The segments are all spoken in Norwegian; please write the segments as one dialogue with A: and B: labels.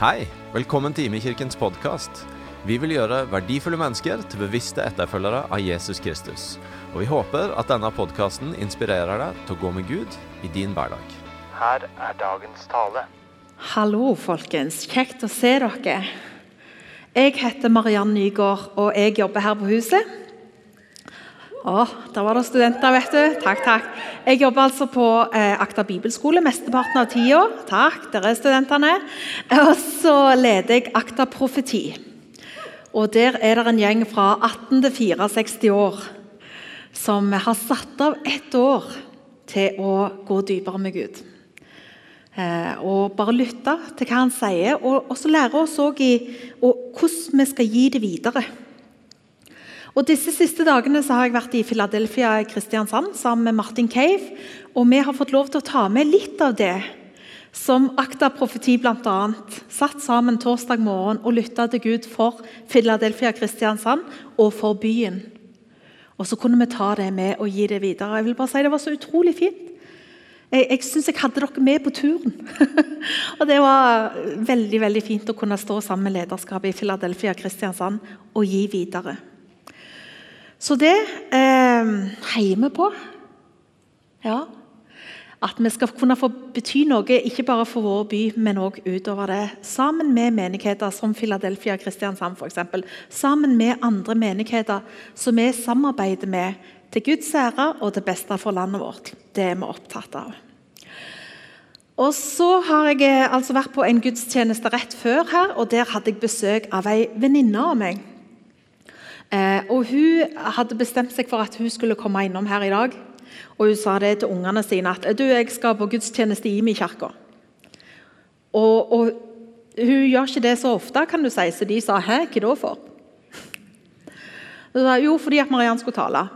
A: Hei, velkommen til Imekirkens podkast. Vi vil gjøre verdifulle mennesker til bevisste etterfølgere av Jesus Kristus. Og vi håper at denne podkasten inspirerer deg til å gå med Gud i din hverdag.
B: Her er dagens tale.
C: Hallo, folkens. Kjekt å se dere. Jeg heter Mariann Nygaard, og jeg jobber her på huset. Å, der var det studenter, vet du. Takk, takk. Jeg jobber altså på eh, Akta bibelskole mesteparten av tida. Takk, der er studentene. Og så leder jeg Akta profeti. Og der er det en gjeng fra 18 til 64 år som har satt av ett år til å gå dypere med Gud. Eh, og bare lytte til hva han sier, og også lære oss også i, hvordan vi skal gi det videre. Og Disse siste dagene så har jeg vært i Philadelphia Kristiansand sammen med Martin Cave. Og vi har fått lov til å ta med litt av det som Akta Profeti bl.a. satt sammen torsdag morgen og lytta til Gud for Philadelphia Kristiansand og for byen. Og så kunne vi ta det med og gi det videre. Jeg vil bare si Det var så utrolig fint. Jeg, jeg syns jeg hadde dere med på turen. og Det var veldig veldig fint å kunne stå sammen med lederskapet i Philadelphia Kristiansand og gi videre. Så det eh, heier vi på. Ja. At vi skal kunne få bety noe, ikke bare for vår by, men òg utover det. Sammen med menigheter som Philadelphia Kristiansand f.eks. Sammen med andre menigheter som vi samarbeider med til Guds ære og til beste for landet vårt. Det er vi opptatt av. Og så har jeg eh, altså vært på en gudstjeneste rett før her, og der hadde jeg besøk av ei venninne av meg. Eh, og Hun hadde bestemt seg for at hun skulle komme innom her i dag. Og Hun sa det til ungene sine at du, jeg skal på gudstjeneste i min kirke. Og, og, Hun gjør ikke det så ofte, kan du si, så de sa 'hæ, hva da for?' Sa, jo, fordi at Mariann skulle tale.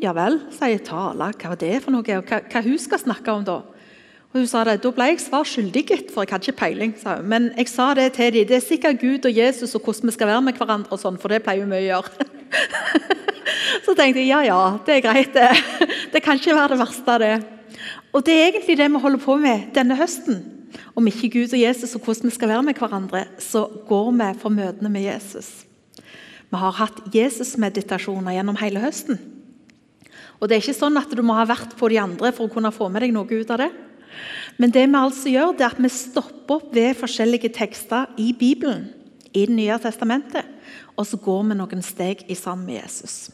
C: Ja vel, sier jeg. Tale? Hva var det for noe? Hva, hva hun skal snakke om da? Og hun sa det, Da ble jeg svar skyldig, gitt, for jeg hadde ikke peiling. sa hun. Men jeg sa det til dem. Det er sikkert Gud og Jesus og hvordan vi skal være med hverandre, og sånn, for det pleier vi å gjøre. Så tenkte jeg ja, ja, det er greit. Det, det kan ikke være det verste, det. Og det er egentlig det vi holder på med denne høsten. Om ikke Gud og Jesus og hvordan vi skal være med hverandre, så går vi for møtene med Jesus. Vi har hatt Jesus-meditasjoner gjennom hele høsten. Og det er ikke sånn at du må ha vært på de andre for å kunne få med deg noe ut av det. Men det vi altså gjør, det er at vi stopper opp ved forskjellige tekster i Bibelen, i Det nye testamentet, og så går vi noen steg i sammen med Jesus.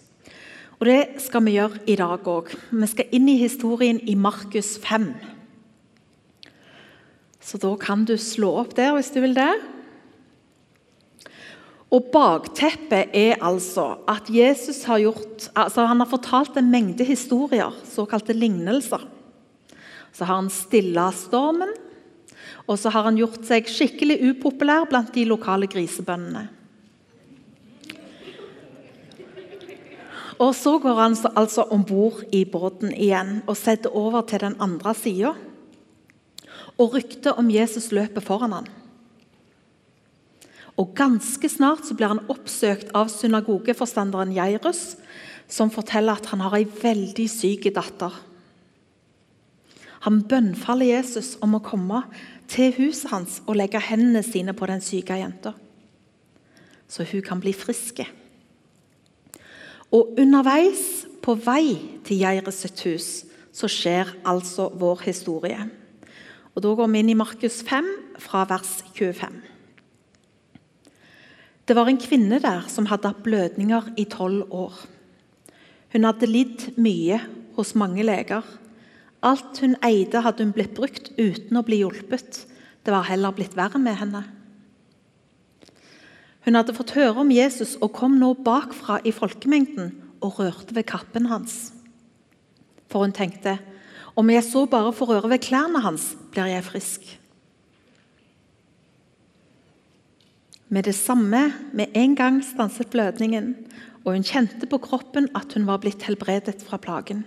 C: Og Det skal vi gjøre i dag òg. Vi skal inn i historien i Markus 5. Så da kan du slå opp der hvis du vil det. Og Bakteppet er altså at Jesus har, gjort, altså han har fortalt en mengde historier, såkalte lignelser. Så har han stilla stormen, og så har han gjort seg skikkelig upopulær blant de lokale grisebøndene. Og Så går han altså om bord i båten igjen og setter over til den andre sida. Og ryktet om Jesus løper foran han. Og Ganske snart så blir han oppsøkt av synagogeforstanderen Jairus, som forteller at han har ei veldig syk datter. Han bønnfaller Jesus om å komme til huset hans og legge hendene sine på den syke jenta, så hun kan bli frisk. Og underveis, på vei til Geires sitt hus, så skjer altså vår historie. Og Da går vi inn i Markus 5, fra vers 25. Det var en kvinne der som hadde hatt blødninger i tolv år. Hun hadde lidd mye hos mange leger Alt hun eide, hadde hun blitt brukt uten å bli hjulpet. Det var heller blitt verre med henne. Hun hadde fått høre om Jesus og kom nå bakfra i folkemengden og rørte ved kappen hans. For hun tenkte om jeg så bare får røre ved klærne hans, blir jeg frisk. Med det samme, med en gang stanset blødningen, og hun kjente på kroppen at hun var blitt helbredet fra plagen.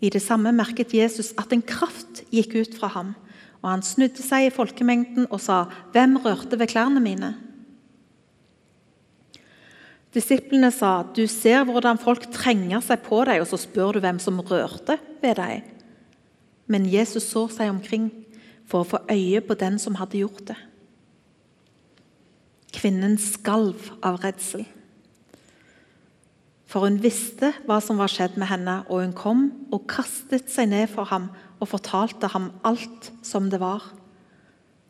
C: I det samme merket Jesus at en kraft gikk ut fra ham. og Han snudde seg i folkemengden og sa, 'Hvem rørte ved klærne mine?' Disiplene sa, 'Du ser hvordan folk trenger seg på deg, og så spør du hvem som rørte ved deg.' Men Jesus så seg omkring for å få øye på den som hadde gjort det. Kvinnen skalv av redsel. For hun visste hva som var skjedd med henne, og hun kom og kastet seg ned for ham og fortalte ham alt som det var.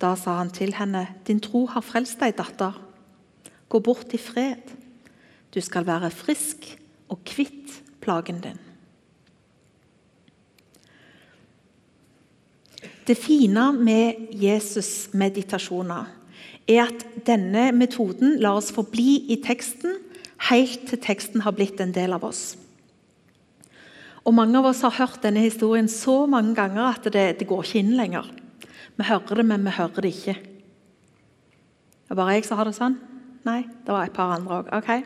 C: Da sa han til henne, 'Din tro har frelst deg, datter. Gå bort i fred. Du skal være frisk og kvitt plagen din.' Det fine med Jesus-meditasjoner er at denne metoden lar oss forbli i teksten helt til teksten har blitt en del av oss. Og Mange av oss har hørt denne historien så mange ganger at det, det går ikke inn lenger. Vi hører det, men vi hører det ikke. Er det bare jeg som har det sånn? Nei, det var et par andre òg. Okay.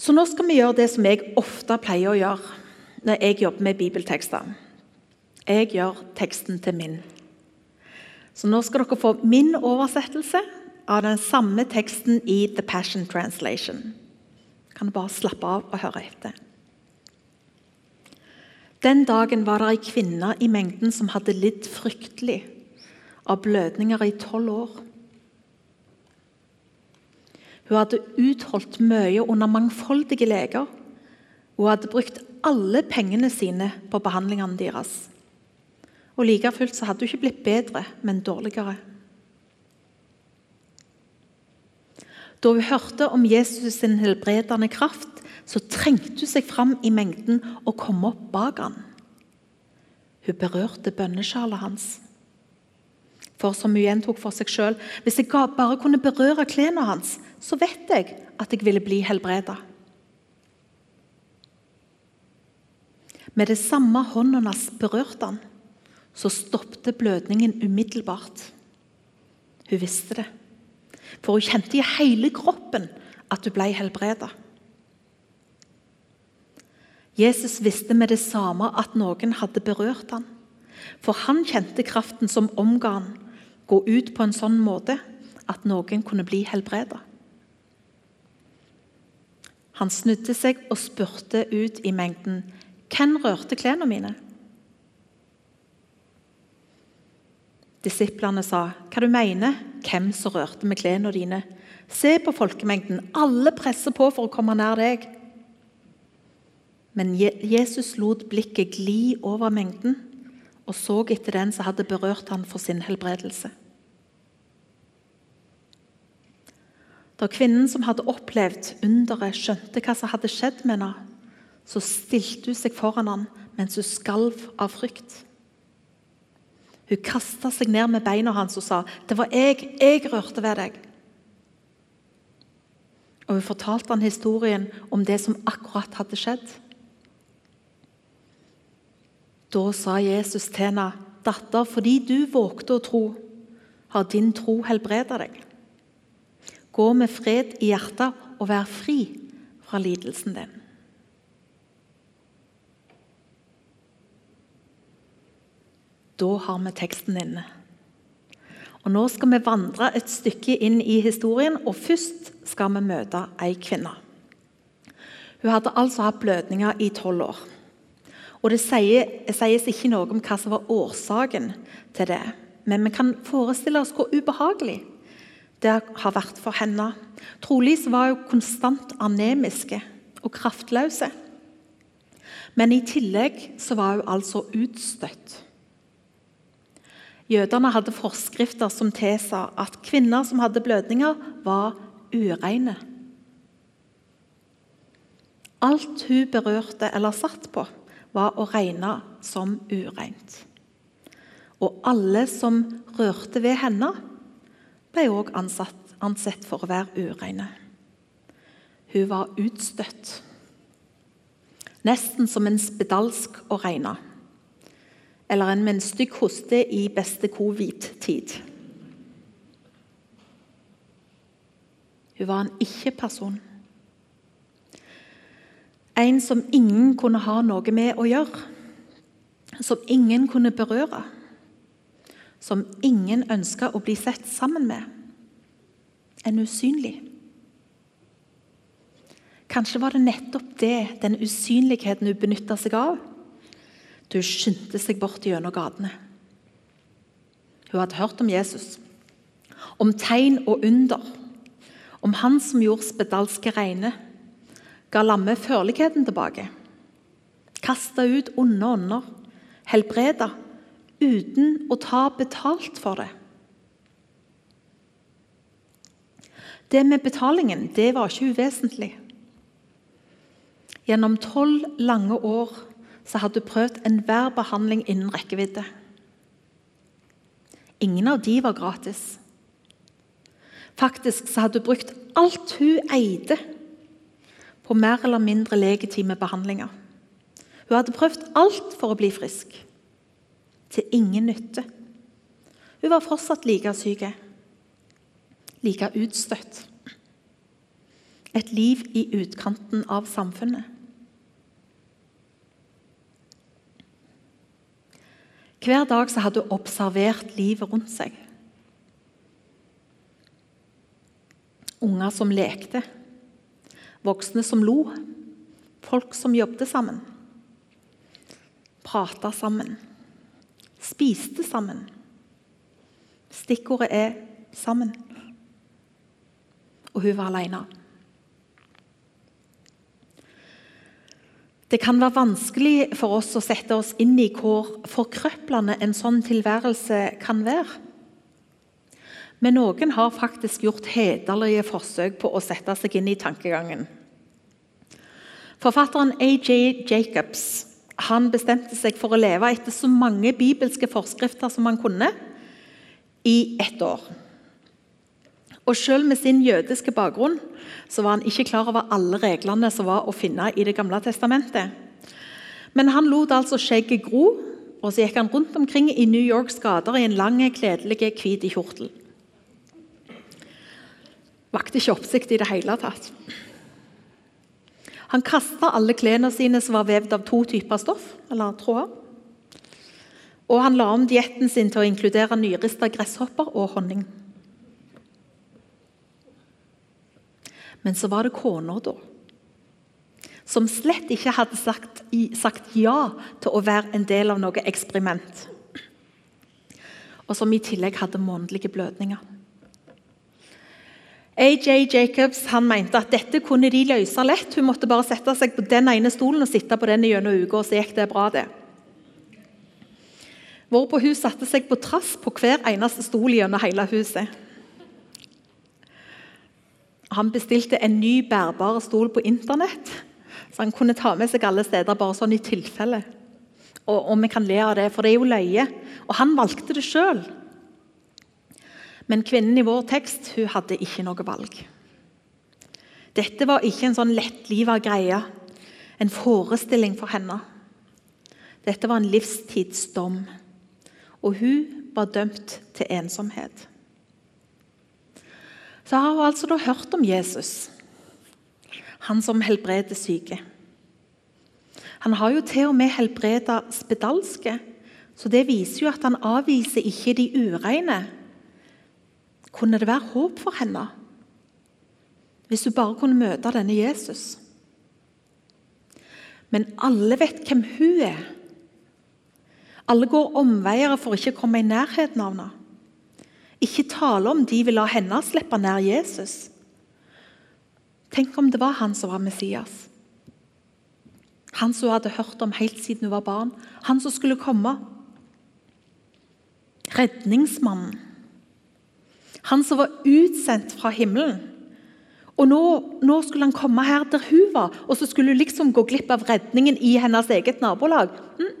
C: Så nå skal vi gjøre det som jeg ofte pleier å gjøre når jeg jobber med bibeltekster. Jeg gjør teksten til min. Så nå skal dere få min oversettelse av den samme teksten i The Passion Translation. Kan du bare slappe av og høre etter. Den dagen var det ei kvinne i mengden som hadde lidd fryktelig av blødninger i tolv år. Hun hadde utholdt mye under mangfoldige leger. Hun hadde brukt alle pengene sine på behandlingene deres. Og Like fullt så hadde hun ikke blitt bedre, men dårligere. Da hun hørte om Jesus' sin helbredende kraft, så trengte hun seg fram i mengden og kom opp bak han. Hun berørte bønnesjalet hans. For som hun gjentok for seg sjøl, hvis jeg bare kunne berøre klærne hans, så vet jeg at jeg ville bli helbreda. Med det samme hånden hans berørte han, så stoppet blødningen umiddelbart. Hun visste det. For hun kjente i hele kroppen at hun ble helbreda. Jesus visste med det samme at noen hadde berørt ham. For han kjente kraften som omga han, gå ut på en sånn måte at noen kunne bli helbreda. Han snudde seg og spurte ut i mengden. Hvem rørte klærne mine? Disiplene sa, 'Hva du mener? Hvem som rørte med klærne dine?' Se på folkemengden. Alle presser på for å komme nær deg. Men Jesus lot blikket gli over mengden og så etter den som hadde berørt ham for sin helbredelse. Da kvinnen som hadde opplevd underet, skjønte hva som hadde skjedd med henne, så stilte hun seg foran ham mens hun skalv av frykt. Hun kasta seg ned med beina hans og sa, 'Det var jeg. Jeg rørte ved deg.' Og Hun fortalte han historien om det som akkurat hadde skjedd. Da sa Jesus til henne, 'Datter, fordi du vågte å tro, har din tro helbreda deg.' 'Gå med fred i hjertet og vær fri fra lidelsen din.' Da har vi teksten inne. Og Nå skal vi vandre et stykke inn i historien, og først skal vi møte ei kvinne. Hun hadde altså hatt blødninger i tolv år. Og Det sies ikke noe om hva som var årsaken til det. Men vi kan forestille oss hvor ubehagelig det har vært for henne. Trolig var hun konstant anemiske og kraftløse. Men i tillegg så var hun altså utstøtt. Jødene hadde forskrifter som tilsa at kvinner som hadde blødninger, var ureine. Alt hun berørte eller satt på, var å regne som ureint. Og alle som rørte ved henne, ble òg ansett for å være ureine. Hun var utstøtt. Nesten som en spedalsk å regne eller en med en stygg hoste i beste covid-tid. Hun var en ikke-person. En som ingen kunne ha noe med å gjøre. Som ingen kunne berøre. Som ingen ønska å bli sett sammen med. En usynlig. Kanskje var det nettopp det, den usynligheten hun benytta seg av du skyndte seg bort gjennom gatene. Hun hadde hørt om Jesus. om tegn og under, om han som gjorde spedalske reine, ga lamme førligheten tilbake, kasta ut onde ånder, helbreda uten å ta betalt for det. Det med betalingen det var ikke uvesentlig. Gjennom tolv lange år så hadde hun prøvd enhver behandling innen rekkevidde. Ingen av de var gratis. Faktisk så hadde hun brukt alt hun eide på mer eller mindre legitime behandlinger. Hun hadde prøvd alt for å bli frisk. Til ingen nytte. Hun var fortsatt like syk. Like utstøtt. Et liv i utkanten av samfunnet. Hver dag hadde hun observert livet rundt seg. Unger som lekte, voksne som lo, folk som jobbet sammen. Prata sammen, spiste sammen. Stikkordet er 'sammen'. Og hun var alene. Det kan være vanskelig for oss å sette oss inn i hvor forkrøplende en sånn tilværelse kan være. Men noen har faktisk gjort hederlige forsøk på å sette seg inn i tankegangen. Forfatteren A.J. Jacobs han bestemte seg for å leve etter så mange bibelske forskrifter som han kunne, i ett år. Og Selv med sin jødiske bakgrunn så var han ikke klar over alle reglene som var å finne i Det gamle testamentet. Men han lot altså skjegget gro, og så gikk han rundt omkring i New Yorks gater i en lang, kledelig, hvit kjortel. Vakte ikke oppsikt i det hele tatt. Han kasta alle klærne sine som var vevd av to typer stoff, eller tråder. Og han la om dietten sin til å inkludere nyrista gresshopper og honning. Men så var det kona, da. Som slett ikke hadde sagt, sagt, ja til å være en del av noe eksperiment. Og som i tillegg hadde månedlige blødninger. AJ Jacobs han mente at dette kunne de løse lett. Hun måtte bare sette seg på den ene stolen og sitte på den gjennom uka, og så gikk det bra. det. Hvorpå hun satte seg på trass på hver eneste stol gjennom hele huset. Han bestilte en ny bærbar stol på internett, så han kunne ta med seg alle steder bare sånn i tilfelle. Og, og vi kan le av det, for det er jo løye. Og han valgte det sjøl. Men kvinnen i vår tekst hun hadde ikke noe valg. Dette var ikke en sånn lettliva greie, en forestilling for henne. Dette var en livstidsdom, og hun var dømt til ensomhet så har hun altså da hørt om Jesus, han som helbreder syke. Han har jo til og med helbreda spedalske, så det viser jo at han avviser ikke de ureine. Kunne det være håp for henne hvis hun bare kunne møte denne Jesus? Men alle vet hvem hun er. Alle går omveier for ikke å komme i nærheten av henne ikke tale om de vil la henne slippe nær Jesus. Tenk om det var han som var Messias. Han som hun hadde hørt om helt siden hun var barn. Han som skulle komme. Redningsmannen. Han som var utsendt fra himmelen. Og nå, nå, skulle han komme her der hun var, og så skulle hun liksom gå glipp av redningen i hennes eget nabolag. Hm,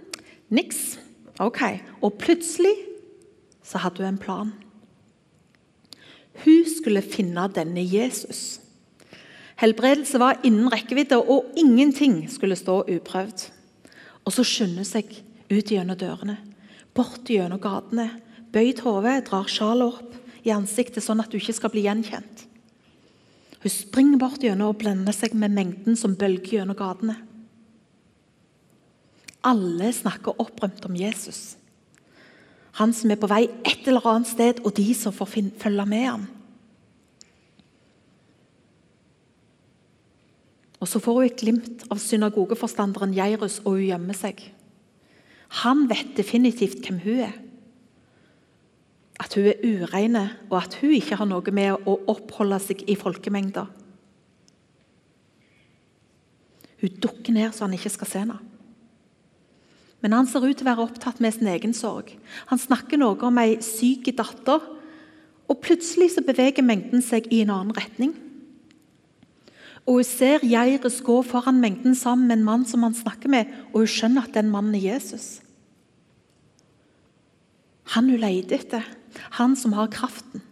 C: niks. Ok. Og plutselig så hadde hun en plan. Hun skulle finne denne Jesus. Helbredelse var innen rekkevidde, og ingenting skulle stå uprøvd. Og så skynder seg ut gjennom dørene, bort gjennom gatene. Bøyd hode, drar sjalet opp i ansiktet sånn at du ikke skal bli gjenkjent. Hun springer bort gjennom og blender seg med mengden som bølger gjennom gatene. Alle snakker opprømt om Jesus. Han som er på vei et eller annet sted, og de som får følge med ham. Og Så får hun et glimt av synagogeforstanderen Jairus, og hun gjemmer seg. Han vet definitivt hvem hun er. At hun er ureine, og at hun ikke har noe med å oppholde seg i folkemengder. Hun dukker ned så han ikke skal se henne. Men han ser ut til å være opptatt med sin egen sorg. Han snakker noe om ei syk datter, og plutselig så beveger mengden seg i en annen retning. Og Hun ser Jairus gå foran mengden sammen med en mann som han snakker med, og hun skjønner at den mannen er Jesus. Han hun leter etter, han som har kraften.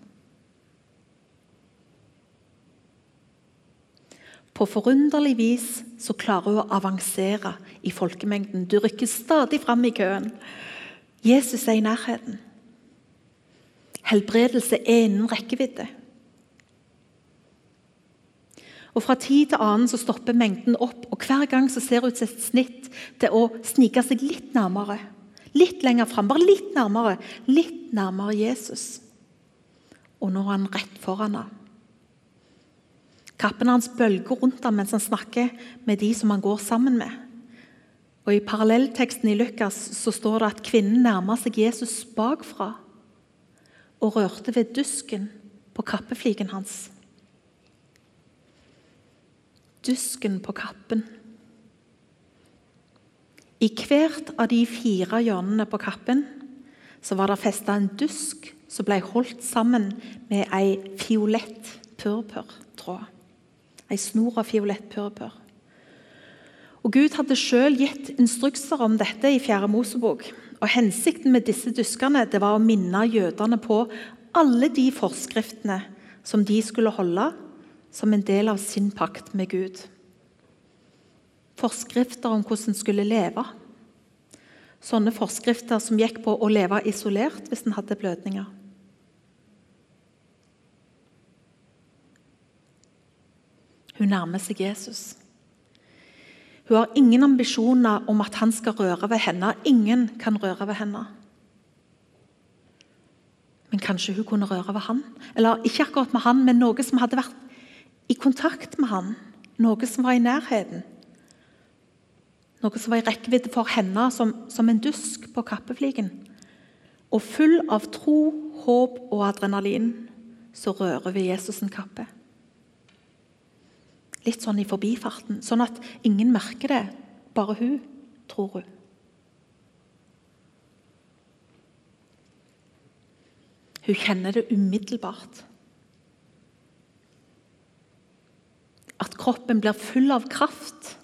C: På forunderlig vis så klarer hun å avansere i folkemengden. Du rykker stadig fram i køen. Jesus er i nærheten. Helbredelse er innen rekkevidde. Og Fra tid til annen så stopper mengden opp, og hver gang så ser hun et snitt til å snike seg litt nærmere. Litt lenger fram, bare litt nærmere. Litt nærmere Jesus. Og nå er han rett foran henne. Kappen hans bølger rundt ham mens han snakker med de som han går sammen med. Og I parallellteksten i Lukas så står det at kvinnen nærmer seg Jesus bakfra og rørte ved dusken på kappefliken hans. Dusken på kappen. I hvert av de fire hjørnene på kappen så var det festa en dusk som ble holdt sammen med ei fiolett purpurtråd. Ei snor av fiolett purpur. Og Gud hadde selv gitt instrukser om dette i 4. Mosebok. Og Hensikten med disse duskene det var å minne jødene på alle de forskriftene som de skulle holde som en del av sin pakt med Gud. Forskrifter om hvordan en skulle leve. Sånne forskrifter som gikk på å leve isolert hvis en hadde blødninger. Hun nærmer seg Jesus. Hun har ingen ambisjoner om at han skal røre ved henne. Ingen kan røre ved henne. Men kanskje hun kunne røre ved han? Eller ikke akkurat med han, men noe som hadde vært i kontakt med han. Noe som var i nærheten. Noe som var i rekkevidde for henne som, som en dusk på kappefliken. Og full av tro, håp og adrenalin så rører vi Jesus' en kappe. Litt sånn i forbifarten, sånn at ingen merker det. Bare hun, tror hun. Hun kjenner det umiddelbart. At kroppen blir full av kraft.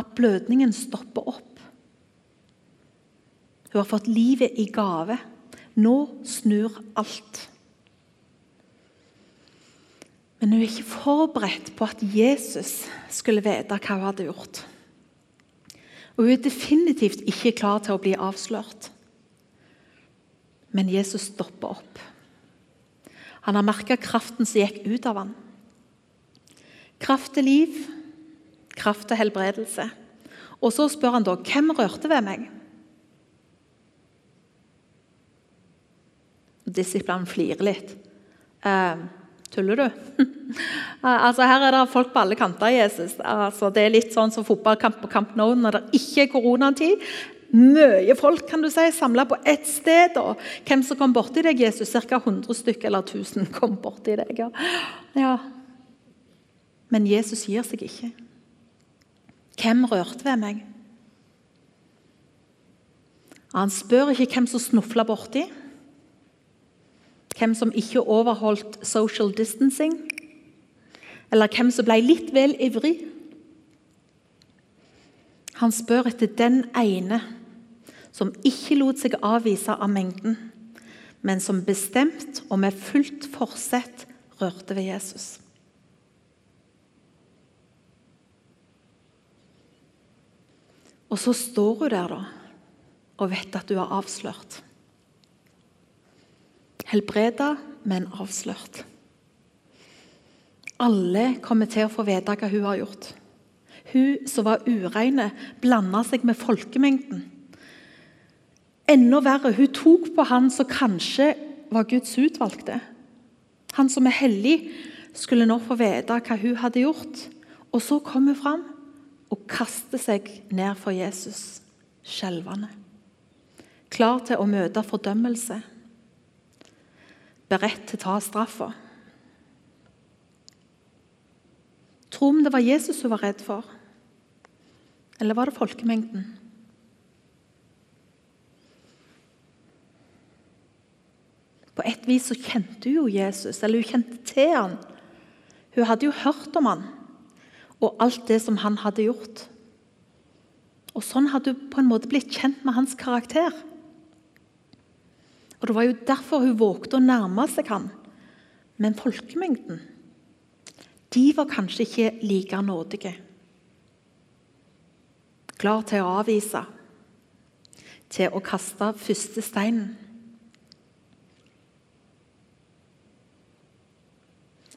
C: At blødningen stopper opp. Hun har fått livet i gave. Nå snur alt. Men hun er ikke forberedt på at Jesus skulle vite hva hun hadde gjort. Og hun er definitivt ikke klar til å bli avslørt. Men Jesus stopper opp. Han har merka kraften som gikk ut av ham. Kraft til liv, kraft til helbredelse. Og så spør han da hvem rørte ved meg. Disiplene flirer litt. Eh, Tuller du? altså Her er det folk på alle kanter. Jesus. Altså, det er litt sånn som fotballkamp på Camp Nou når det ikke er koronatid. Mye folk kan du si, samla på ett sted. og Hvem som kom borti deg, Jesus? Ca. 100 stykker eller 1000 kom borti deg. Ja. ja. Men Jesus gir seg ikke. Hvem rørte ved meg? Han spør ikke hvem som snufla borti hvem som ikke overholdt social distancing, eller hvem som ble litt vel ivrig. Han spør etter den ene som ikke lot seg avvise av mengden, men som bestemt og med fullt forsett rørte ved Jesus. Og så står hun der da, og vet at hun er avslørt. Helbreda, men avslørt. Alle kommer til å få vite hva hun har gjort. Hun som var ureine, blanda seg med folkemengden. Enda verre, hun tok på han som kanskje var Guds utvalgte. Han som er hellig, skulle nå få vite hva hun hadde gjort. Og så kom hun fram og kaster seg ned for Jesus, skjelvende. Klar til å møte fordømmelse beredt til å ta straffa. Tro om det var Jesus hun var redd for, eller var det folkemengden? På et vis så kjente hun jo Jesus, eller hun kjente til han. Hun hadde jo hørt om han og alt det som han hadde gjort. Og Sånn hadde hun på en måte blitt kjent med hans karakter. Og Det var jo derfor hun vågte å nærme seg han. Men folkemengden de var kanskje ikke like nådige. Klar til å avvise, til å kaste første steinen.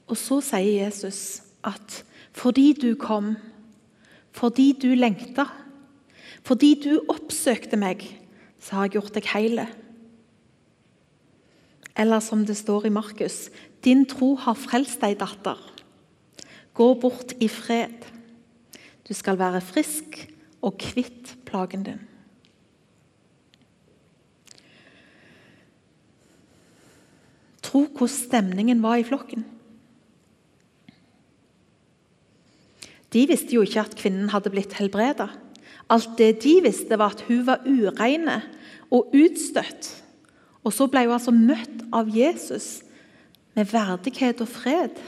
C: Og så sier Jesus at fordi du kom, fordi du lengta, fordi du oppsøkte meg, så har jeg gjort deg hele. Eller som det står i Markus.: Din tro har frelst deg, datter. Gå bort i fred. Du skal være frisk og kvitt plagen din. Tro hvordan stemningen var i flokken. De visste jo ikke at kvinnen hadde blitt helbreda. Alt det de visste, var at hun var ureine og utstøtt. Og så ble hun altså møtt av Jesus med verdighet og fred.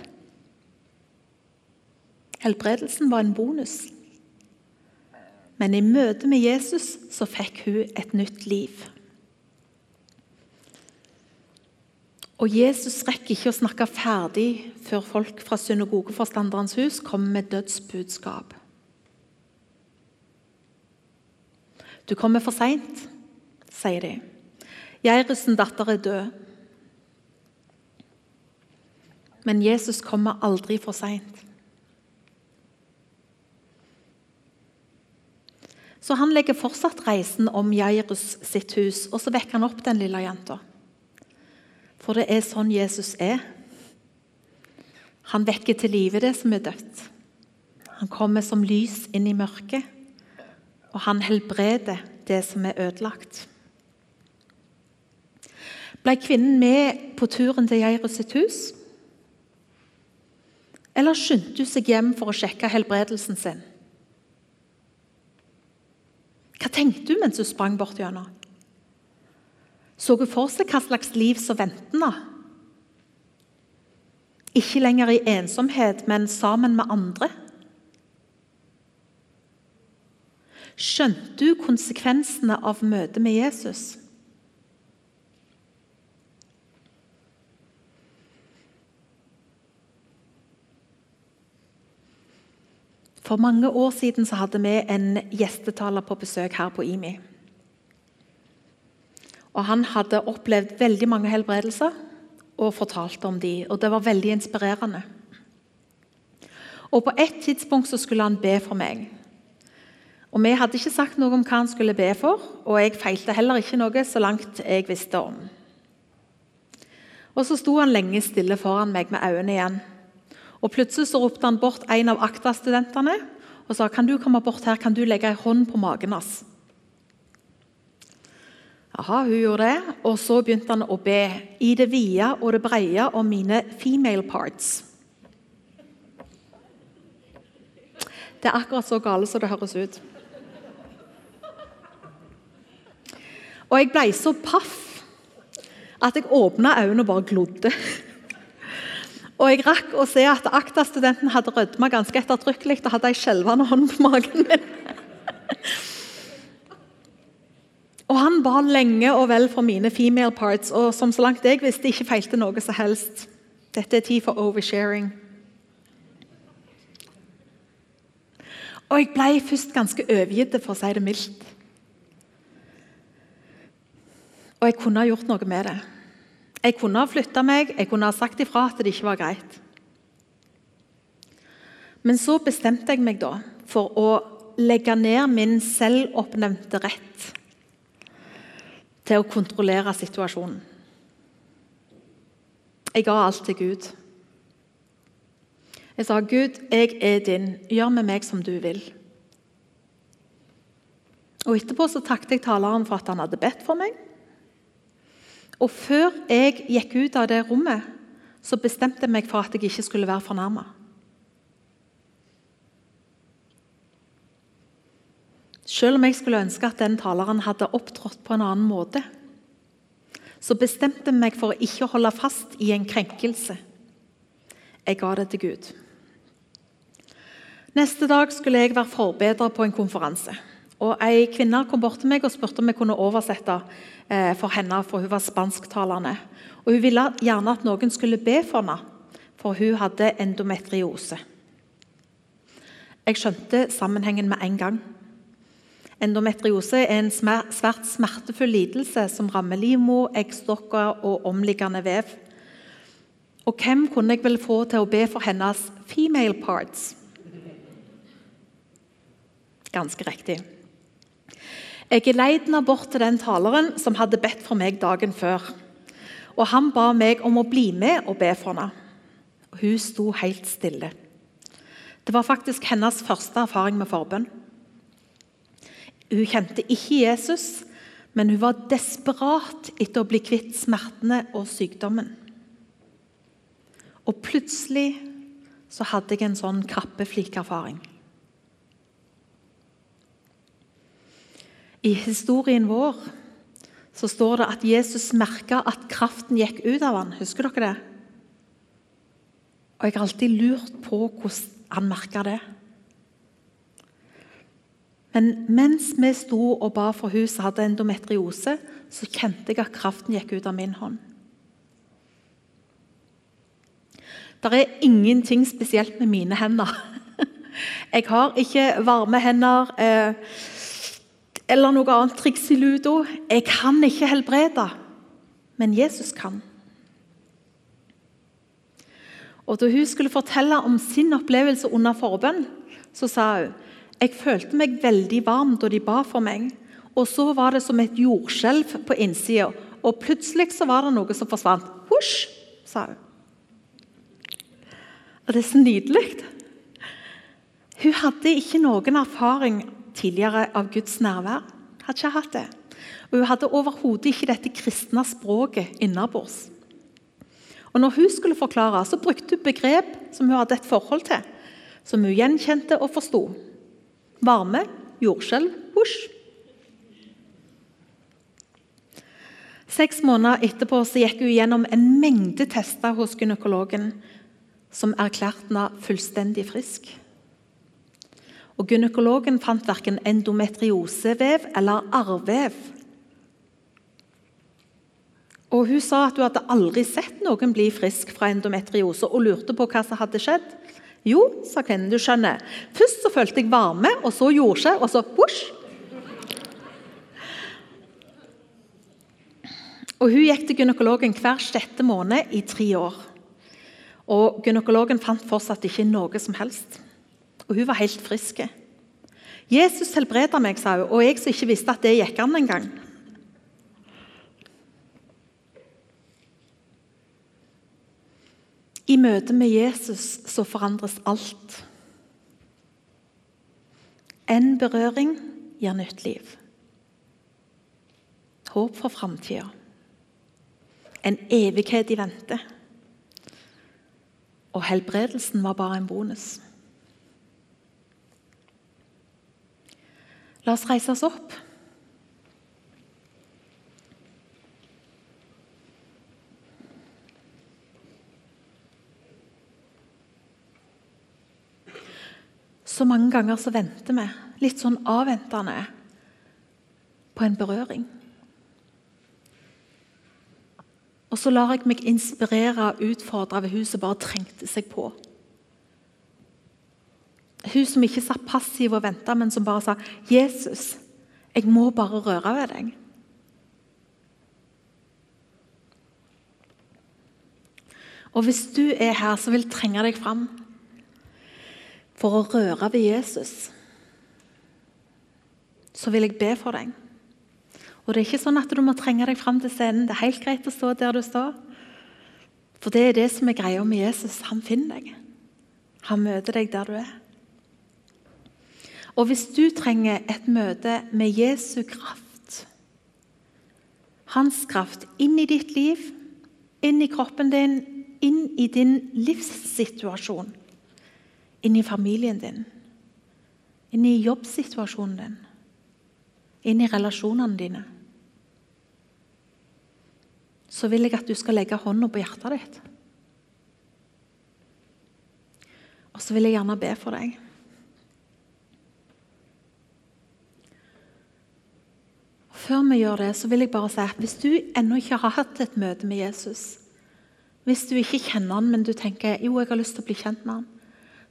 C: Helbredelsen var en bonus. Men i møte med Jesus så fikk hun et nytt liv. Og Jesus rekker ikke å snakke ferdig før folk fra synagogeforstanderens hus kommer med dødsbudskap. Du kommer for seint, sier de. Jairus' datter er død. Men Jesus kommer aldri for seint. Så han legger fortsatt reisen om Jairus sitt hus, og så vekker han opp den lille jenta. For det er sånn Jesus er. Han vekker til live det som er dødt. Han kommer som lys inn i mørket, og han helbreder det som er ødelagt. Ble kvinnen med på turen til Jairus sitt hus? Eller skyndte hun seg hjem for å sjekke helbredelsen sin? Hva tenkte hun mens hun sprang bort gjennom? Så hun for seg hva slags liv som ventende? Ikke lenger i ensomhet, men sammen med andre? Skjønte du konsekvensene av møtet med Jesus? For mange år siden hadde vi en gjestetaler på besøk her på IMI. Og Han hadde opplevd veldig mange helbredelser og fortalte om de, og Det var veldig inspirerende. Og På et tidspunkt så skulle han be for meg. Og Vi hadde ikke sagt noe om hva han skulle be for, og jeg feilte heller ikke noe så langt jeg visste om. Og Så sto han lenge stille foran meg med øynene igjen. Og Plutselig så ropte han bort en av ACTA-studentene og sa kan du komme bort her, kan du legge en hånd på magen hans. Aha, hun gjorde det, og så begynte han å be i det vide og det breie om mine female parts. Det er akkurat så gale som det høres ut. Og jeg ble så paff at jeg åpna øynene og bare glodde. Og jeg rakk å se at ACTA-studenten hadde rødma ganske ettertrykkelig og hadde ei skjelvende hånd på magen min. Og han ba lenge og vel for mine female parts, og som så langt jeg visste, ikke feilte noe som helst. Dette er tid for oversharing. Og jeg ble først ganske overgitt, for å si det mildt. Og jeg kunne ha gjort noe med det. Jeg kunne ha flytta meg, jeg kunne ha sagt ifra at det ikke var greit. Men så bestemte jeg meg da for å legge ned min selvoppnevnte rett til å kontrollere situasjonen. Jeg ga alt til Gud. Jeg sa, 'Gud, jeg er din. Gjør med meg som du vil.' Og Etterpå så takket jeg taleren for at han hadde bedt for meg. Og før jeg gikk ut av det rommet, så bestemte jeg meg for at jeg ikke skulle være fornærma. Selv om jeg skulle ønske at den taleren hadde opptrådt på en annen måte, så bestemte jeg meg for å ikke holde fast i en krenkelse. Jeg ga det til Gud. Neste dag skulle jeg være forbedrer på en konferanse. Og Ei kvinne kom bort til meg og spurte om jeg kunne oversette eh, for henne, for hun var spansktalende. Og Hun ville gjerne at noen skulle be for henne, for hun hadde endometriose. Jeg skjønte sammenhengen med en gang. Endometriose er en svært smertefull lidelse som rammer livmor, eggstokker og omliggende vev. Og hvem kunne jeg vel få til å be for hennes female parts? Ganske riktig. Jeg er lei den bort til den taleren som hadde bedt for meg dagen før. Og Han ba meg om å bli med og be for henne. Hun sto helt stille. Det var faktisk hennes første erfaring med forbønn. Hun kjente ikke Jesus, men hun var desperat etter å bli kvitt smertene og sykdommen. Og plutselig så hadde jeg en sånn krappeflikerfaring. I historien vår så står det at Jesus merka at kraften gikk ut av han. Husker dere det? Og Jeg har alltid lurt på hvordan han merka det. Men mens vi sto og ba for hun som hadde endometriose, så kjente jeg at kraften gikk ut av min hånd. Det er ingenting spesielt med mine hender. Jeg har ikke varme hender eh, eller noe annet triks i ludo. Jeg kan ikke helbrede, men Jesus kan. Og Da hun skulle fortelle om sin opplevelse under forbønn, så sa hun jeg følte meg veldig varm da de ba for meg. Og så var det som et jordskjelv på innsida. Og plutselig så var det noe som forsvant. Husj, sa hun. Og det er så nydelig. Hun hadde ikke noen erfaring tidligere av Guds nærvær. Hadde ikke hatt det. Og hun hadde overhodet ikke dette kristne språket innabords. Og når hun skulle forklare, så brukte hun begrep som hun hadde et forhold til, som hun gjenkjente og forsto. Varme, jordskjelv, husj. Seks måneder etterpå så gikk hun gjennom en mengde tester hos gynekologen som erklærte henne fullstendig frisk. Og Gynekologen fant verken endometriosevev eller arrvev. Og Hun sa at hun hadde aldri sett noen bli frisk fra endometriose, og lurte på hva som hadde skjedd. Jo, sa kvinnen, du skjønner. Først så følte jeg varme, og så jordskjelv, og så vosj. Og Hun gikk til gynekologen hver sjette måned i tre år. Og Gynekologen fant fortsatt ikke noe som helst. Og hun var helt frisk. Jesus helbreda meg, sa hun, og jeg som ikke visste at det gikk an engang. I møte med Jesus så forandres alt. En berøring gir nytt liv. Håp for framtida. En evighet i vente. Og helbredelsen var bare en bonus. La oss reise oss opp. Så mange ganger så venter vi, litt sånn avventende, på en berøring. Og så lar jeg meg inspirere og utfordre ved hun som bare trengte seg på. Hun som ikke satt passiv og venta, men som bare sa 'Jesus, jeg må bare røre ved deg'. Og Hvis du er her som vil trenge deg fram, for å røre ved Jesus, så vil jeg be for deg. Og Det er ikke sånn at du må trenge deg fram til scenen. Det er helt greit å stå der du står. For det er det som er greia med Jesus. Han finner deg. Han møter deg der du er. Og hvis du trenger et møte med Jesu kraft hans kraft inn i ditt liv, inn i kroppen din, inn i din livssituasjon. Inn i familien din, inn i jobbsituasjonen din, inn i relasjonene dine. Så vil jeg at du skal legge hånda på hjertet ditt. Og så vil jeg gjerne be for deg. Før vi gjør det, så vil jeg bare si at hvis du ennå ikke har hatt et møte med Jesus, hvis du ikke kjenner han, men du tenker jo, jeg har lyst til å bli kjent med han,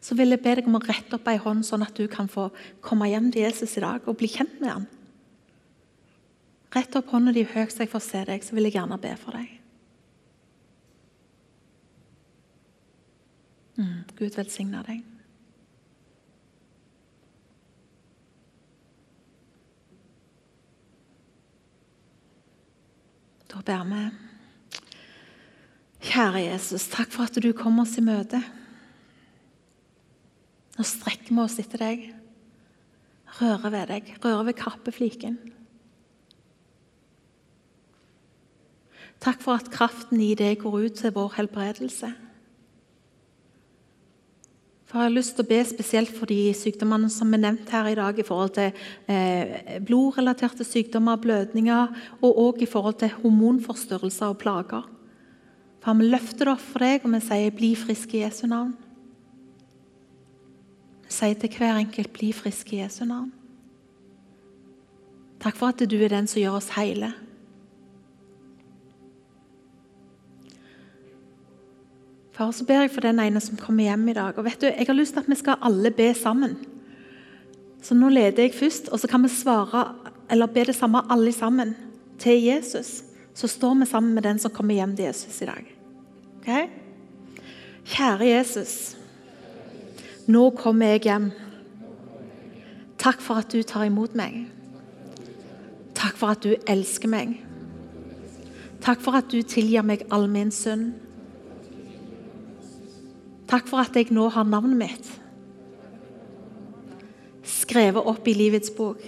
C: så vil jeg be deg om å rette opp ei hånd, sånn at du kan få komme hjem til Jesus i dag og bli kjent med han. Rett opp hånda di høyt så jeg får se deg, så vil jeg gjerne be for deg. Mm, Gud velsigne deg. Da ber vi. Kjære Jesus, takk for at du kom oss i møte. Nå strekker vi oss etter deg. Rører ved deg, rører ved kappefliken. Takk for at kraften i deg går ut til vår helbredelse. For Jeg har lyst til å be spesielt for de sykdommene som er nevnt her i dag, i forhold til eh, blodrelaterte sykdommer, blødninger, og òg i forhold til hormonforstyrrelser og plager. For Vi løfter det opp for deg, og vi sier 'bli frisk i Jesu navn'. Sier til hver enkelt 'bli frisk i Jesu navn'. Takk for at du er den som gjør oss hele. Far, så ber jeg for den ene som kommer hjem i dag. Og vet du, Jeg har lyst til at vi skal alle be sammen. Så nå leder jeg først, og så kan vi svare eller be det samme alle sammen til Jesus. Så står vi sammen med den som kommer hjem til Jesus i dag. Ok? Kjære Jesus. Nå kommer jeg hjem. Takk for at du tar imot meg. Takk for at du elsker meg. Takk for at du tilgir meg all min synd. Takk for at jeg nå har navnet mitt skrevet opp i livets bok.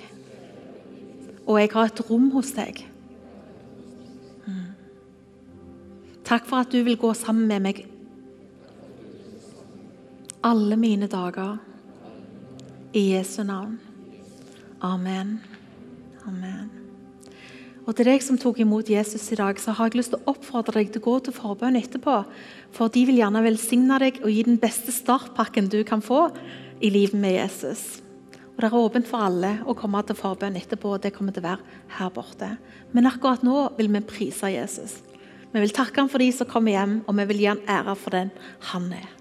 C: Og jeg har et rom hos deg. Mm. Takk for at du vil gå sammen med meg alle mine dager. I Jesu navn. Amen. Amen. Og til deg som tok imot Jesus i dag, så har jeg lyst til å oppfordre deg til å gå til forbønn etterpå. For de vil gjerne velsigne deg og gi den beste startpakken du kan få i livet med Jesus. Og Det er åpent for alle å komme til forbønn etterpå. og Det kommer til å være her borte. Men akkurat nå vil vi prise Jesus. Vi vil takke ham for de som kommer hjem, og vi vil gi ham ære for den han er.